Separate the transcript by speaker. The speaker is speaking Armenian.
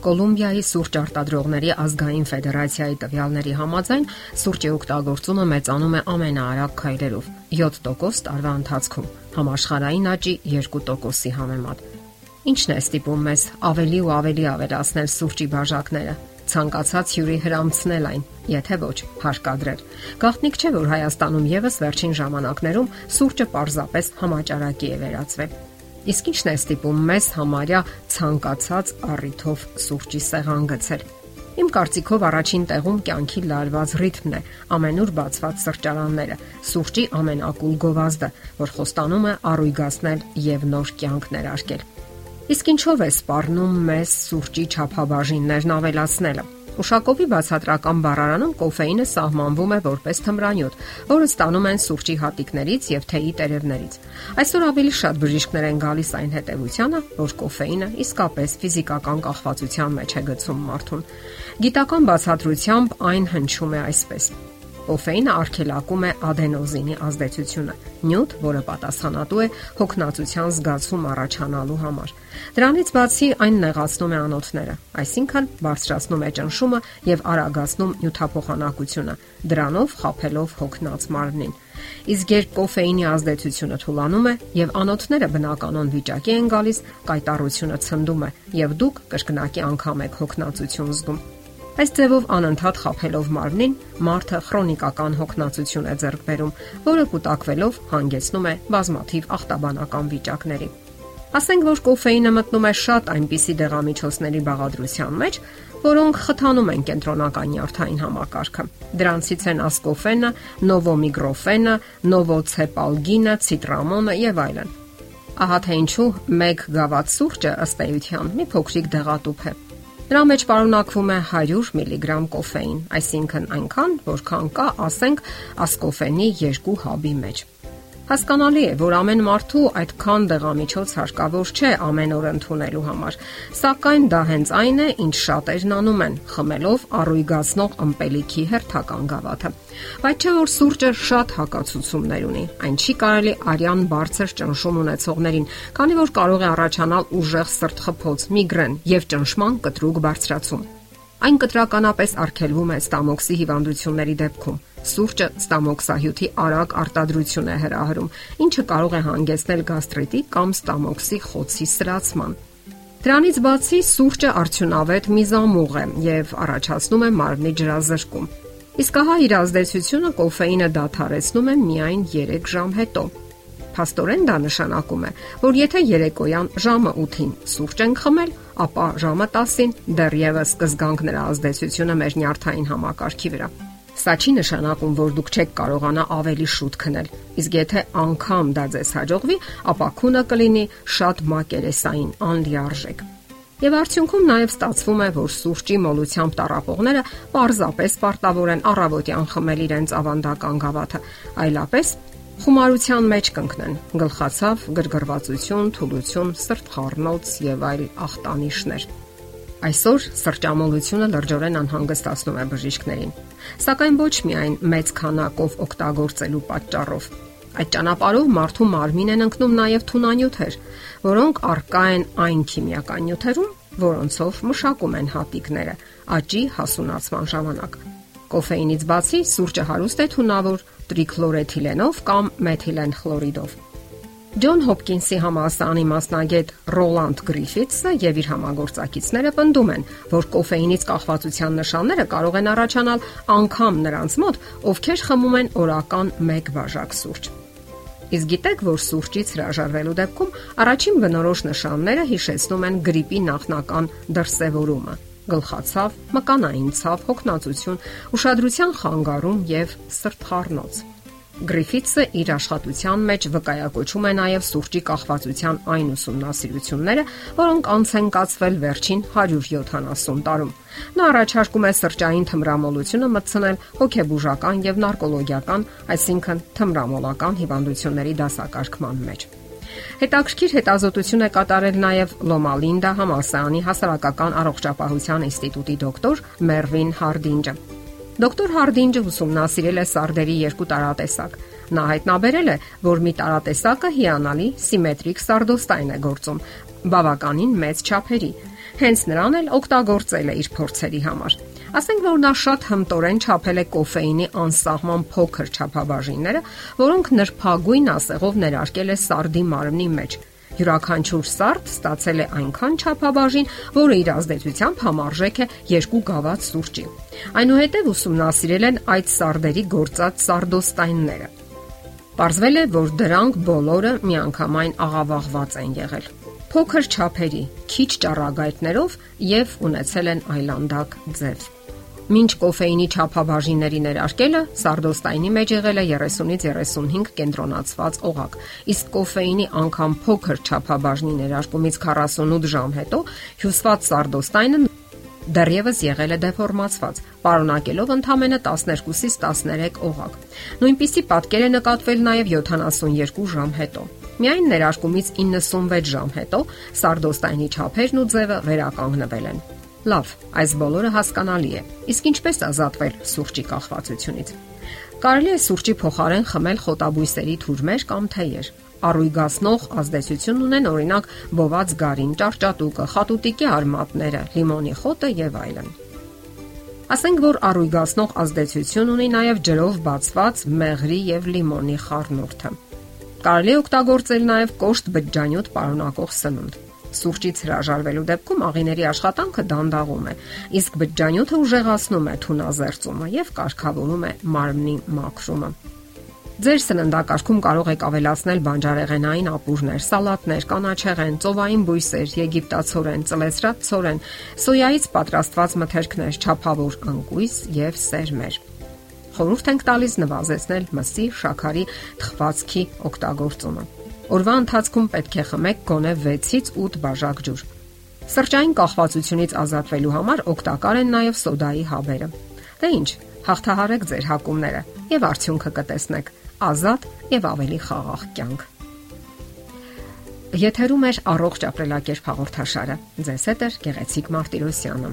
Speaker 1: Կոլումբիայի սուրճ արտադրողների ազգային ֆեդերացիայի տվյալների համաձայն սուրճի օգտագործումը մեծանում է ամենաարագ քայլերով՝ 7% տարվա ընթացքում, համաշխարհային աճի 2%-ի համեմատ։ Ինչն է ստիպում մեզ ավելի ու ավելի ավելացնել սուրճի բաժակները, ցանկացած հյուրի հրամցնել այն, եթե ոչ հարկադրել։ Գաղտնիք չէ, որ Հայաստանում եւս վերջին ժամանակներում սուրճը պարզապես համաճարակի է վերածվել։ Իսկ ինչն է ստիպում մեզ համարյա ցանկացած առիթով սուրճի սեղան գցել։ Իմ կարծիքով առաջին տեղում կյանքի լարված ռիթմն է, ամենուր բացված սրճարանները, սուրճի ամենակուլ գովազդը, որ խոստանում է առույգացնել եւ նոր կյանք ներարկել։ Իսկ ինչով է սպառնում մեզ սուրճի ճափաբաժիններն ավելացնելը։ Ուշակովի բացատրական բառարանում կոֆեինը սահմանվում է որպես թմրանյութ, որը ստանում են սուրճի հատիկներից եւ թեյի տերևներից։ Այսօր ավելի շատ բժիշկներ են գալիս այն հետևությանը, որ կոֆեինը իսկապես ֆիզիկական կախվածության մեջ է գցում մարդուն։ Գիտական բացատրությամբ այն հնչում է այսպես. Կոֆեինը արգելակում է ադենոզինի ազդեցությունը՝ նյութ, որը պատասխանատու է հոգնածության զգացում առաջանալու համար։ Դրանից բացի այն նեղացնում է անոթները, այսինքն բարձրացնում է ճնշումը եւ արագացնում նյութափոխանակությունը, դրանով խափելով հոգնած մարմնին։ Իսկ երբ կոֆեինի ազդեցությունը թուլանում է եւ անոթները բնականon վիճակի են գալիս, կայտառությունը ցնդում է եւ դուք կրկնակի անգամ եք հոգնածություն զգում։ Այս ձևով անընդհատ խափելով մարմնին, մարդը քրոնիկական հոգնածություն է ձեռք բերում, որը կուտակվելով հանգեցնում է բազմաթիվ ախտաբանական վիճակների։ Ասենք որ կոֆեինը մտնում է շատ այնպիսի դեղամիջոցների բաղադրության մեջ, որոնք խթանում են կենտրոնական նյարդային համակարգը։ Դրանցից են ասկոֆենը, նովոմիգրոֆենը, նովոցեպալգինը, ցիտրամոնը եւ այլն։ Ահա թե ինչու 1 գավաթ սուրճը ըստ էության մի փոքրիկ դեղատուփ է։ Դրա մեջ պարունակվում է 100 միլիգրամ կոֆեին, այսինքն այնքան, որքան կա, ասենք, ասկոֆենի 2 հաբի մեջ։ Հասկանալի է, որ ամեն մարդու այդքան դեղամիջոց հարկավոր չէ ամեն օր ընդունելու համար, սակայն դա հենց այն է, ինչ շատերն անում են, խմելով առույգացնող ըմպելիքի հերթական գավաթը։ Բայց չէ որ սուրճը շատ հակացություններ ունի։ Այն չի կարելի արյան բարձր ճնշում ունեցողներին, քանի որ կարող է առաջանալ ուժեղ սրտխփոց, միգրեն եւ ճնշման կտրուկ բարձրացում։ Այն կտրականապես արգելվում է ստամոքսի հիվանդությունների դեպքում Սուրճը ստամոքսահյութի արագ արտադրություն է հրահրում, ինչը կարող է հանգեցնել գաստրիտի կամ ստամոքսի խոցի սրացման։ Դրանից բացի սուրճը արդյունավետ միզամուղ է եւ առաջացնում է մարմնի ջրազրկում։ Իսկ ահա իր ազդեցությունը կոֆեինը դադարեցնում է միայն 3 ժամ հետո։ Փաստորեն դա նշանակում է, որ եթե երեկոյան ժամը 8-ին սուրճ ենք խմել, ապա ժամը 10-ին դեռևս կզգանք նրա ազդեցությունը մեր նյարդային համակարգի վրա։ Սա չի նշանակում, որ դուք չեք կարողանա ավելի շուտ քնել։ Իսկ եթե անգամ դա ձեզ հաջողվի, ապա քունը կլինի շատ մակերեսային, անլիարժեք։ Եվ արդյունքում նաև ստացվում է, որ սուրճի մոլությամբ տարապողները պարզապես պարտավոր են առավոտյան խմել իրենց ավանդական գավաթը, այլապես խումարության մեջ կընկնեն։ Գլխացավ, գրգռվածություն, թուլություն, սրտխառնոց եւ այլ ախտանիշներ։ Այսօր սրճամոլությունը լրջորեն անհանգստացնում է բժիշկներին, սակայն ոչ միայն մեծ քանակով օգտագործելու պատճառով։ Այդ ճանապարհով մարդու մարմին են ընկնում նաև թունանյութեր, որոնք արկա են այն քիմիական նյութերում, որոնցով մշակում են հատիկները աճի հասունացման ժամանակ։ Կոֆեինից բացի սուրճը հարուստ է թունավոր տրիքլորեթիլենով կամ մեթիլեն խլորիդով Ջոն Հոփկինսի համալսարանի մասնագետ Ռոլանդ Գրիֆիթսը եւ իր համագործակիցները պնդում են, որ կոֆեինից կախվածության նշանները կարող են առաջանալ անգամ նրանց մոտ, ովքեր խմում են օրական 1 բաժակ սուրճ։ Իսկ գիտեք, որ սուրճից հրաժարվելու դեպքում առաջին բնորոշ նշանները հիշեցնում են գրիպի նախնական դրսևորումը՝ գլխացավ, մկանային ցավ, հոգնածություն, ուշադրության խանգարում եւ սրտխառնոց։ Գրիֆիթսը իր աշխատության մեջ վկայակոչում է նաև սուրճի կախվածության այն ուսումնասիրությունները, որոնք անց են կացվել վերջին 170 տարում։ Նա առաջարկում է սրճային թմրամոլությունը մտցնել հոգեբուժական եւ նարկոլոգիական, այսինքն թմրամոլական հիվանդությունների դասակարգման մեջ։ Հետաքրքիր հետազոտություն է կատարել նաև Լոմալինդա համալսարանի հասարակական առողջապահության ինստիտուտի դոկտոր Մերվին Հարդինջը։ Դոկտոր Հարդինջը ուսումնասիրել է սարդերի երկու տարատեսակ։ Նա հայտնաբերել է, որ մի տարատեսակը հիանալի սիմետրիկ սարդոստայն է գործում, բավականին մեծ չափերի։ հենց նրան էլ օգտագործել է իր փորձերի համար։ Ասենք որ նա շատ հմտորեն չափել է կոֆեինի անսահման փոքր չափաբաժինները, որոնք նրբագույն ասեղով ներարկել է սարդի մարմնի մեջ Յուրաքանչյուր սարդ ստացել է այնքան չափաբաժին, որը իր ազդեցությամբ համարժեք է երկու գավաթ սուրճի։ Այնուհետև ուսումնասիրել են այդ սարդերի գործած սարդոստայնները։ Պարզվել է, որ դրանք բոլորը միանգամայն աղավաղված են եղել փոքր չափերի, քիչ ճառագայթներով եւ ունեցել են այլանդակ ձև։ Մինչ կոֆեինի չափաբաժինների ներարկելը սարդոստայնի մեջ եղել է 30-ից 35 կենտրոնացված օղակ, իսկ կոֆեինի անգամ փոքր չափաբաժնի ներարկումից 48 ժամ հետո հյուսված սարդոստայնը դեռևս եղել է դեֆորմացված, պարունակելով ընդամենը 12-ից 13 օղակ։ Նույնպիսի պատկեր է նկատվել նաև 72 ժամ հետո։ Միայն ներարկումից 96 ժամ հետո սարդոստայնի չափերն ու ձևը վերականգնվել են։ Լավ, այս բոլորը հասկանալի է։ Իսկ ինչպես ազատվել սուրճի կախվածությունից։ Կարելի է սուրճի փոխարեն խմել խոտաբույսերի թուրմեր կամ թեյեր։ Առույգացնող ազդեցություն ունեն օրինակ բոված գարին, ճարճատուկը, խատուտիկի արմատները, լիմոնի խոտը եւ այլն։ Ասենք որ առույգացնող ազդեցություն ունի նաև ջրով բացված մեղրի եւ լիմոնի խառնուրդը։ Կարելի է օգտագործել նաև կոշտ բջջանյութ պարունակող սնունդ։ Սուրճից հրաժարվելու դեպքում աղիների աշխատանքը դանդաղում է, իսկ բջջանյութը ուժեղացնում է թունազերծումը եւ կարգավորում է մարմնի մաքրումը։ Ձեր սննդակարգում կարող եք ավելացնել բանջարեղենային ապուրներ, սալատներ, կանաչեղեն, ծովային բույսեր, եգիպտացորեն, ծլեցրած ցորեն, սոյայից պատրաստված մթերքներ, չափավոր անկույս եւ սերմեր։ Խորհուրդ ենք տալիս նվազեցնել մսի, շաքարի, թխվածքի օգտագործումը։ Օրվա ընթացքում պետք է խմեք գոնե 6-ից 8 բաժակ ջուր։ Սրճային կախվածությունից ազատվելու համար օգտակար են նաև սոդայի հաբերը։ Դե ի՞նչ, հաղթահարեք ձեր հակումները եւ արդյունքը կտեսնեք՝ ազատ եւ ավելի խաղաղ կյանք։ Եթերում է առողջ ապրելակերպ հաղորդաշարը։ Ձեզ հետ է Գեղեցիկ Մարտիրոսյանը։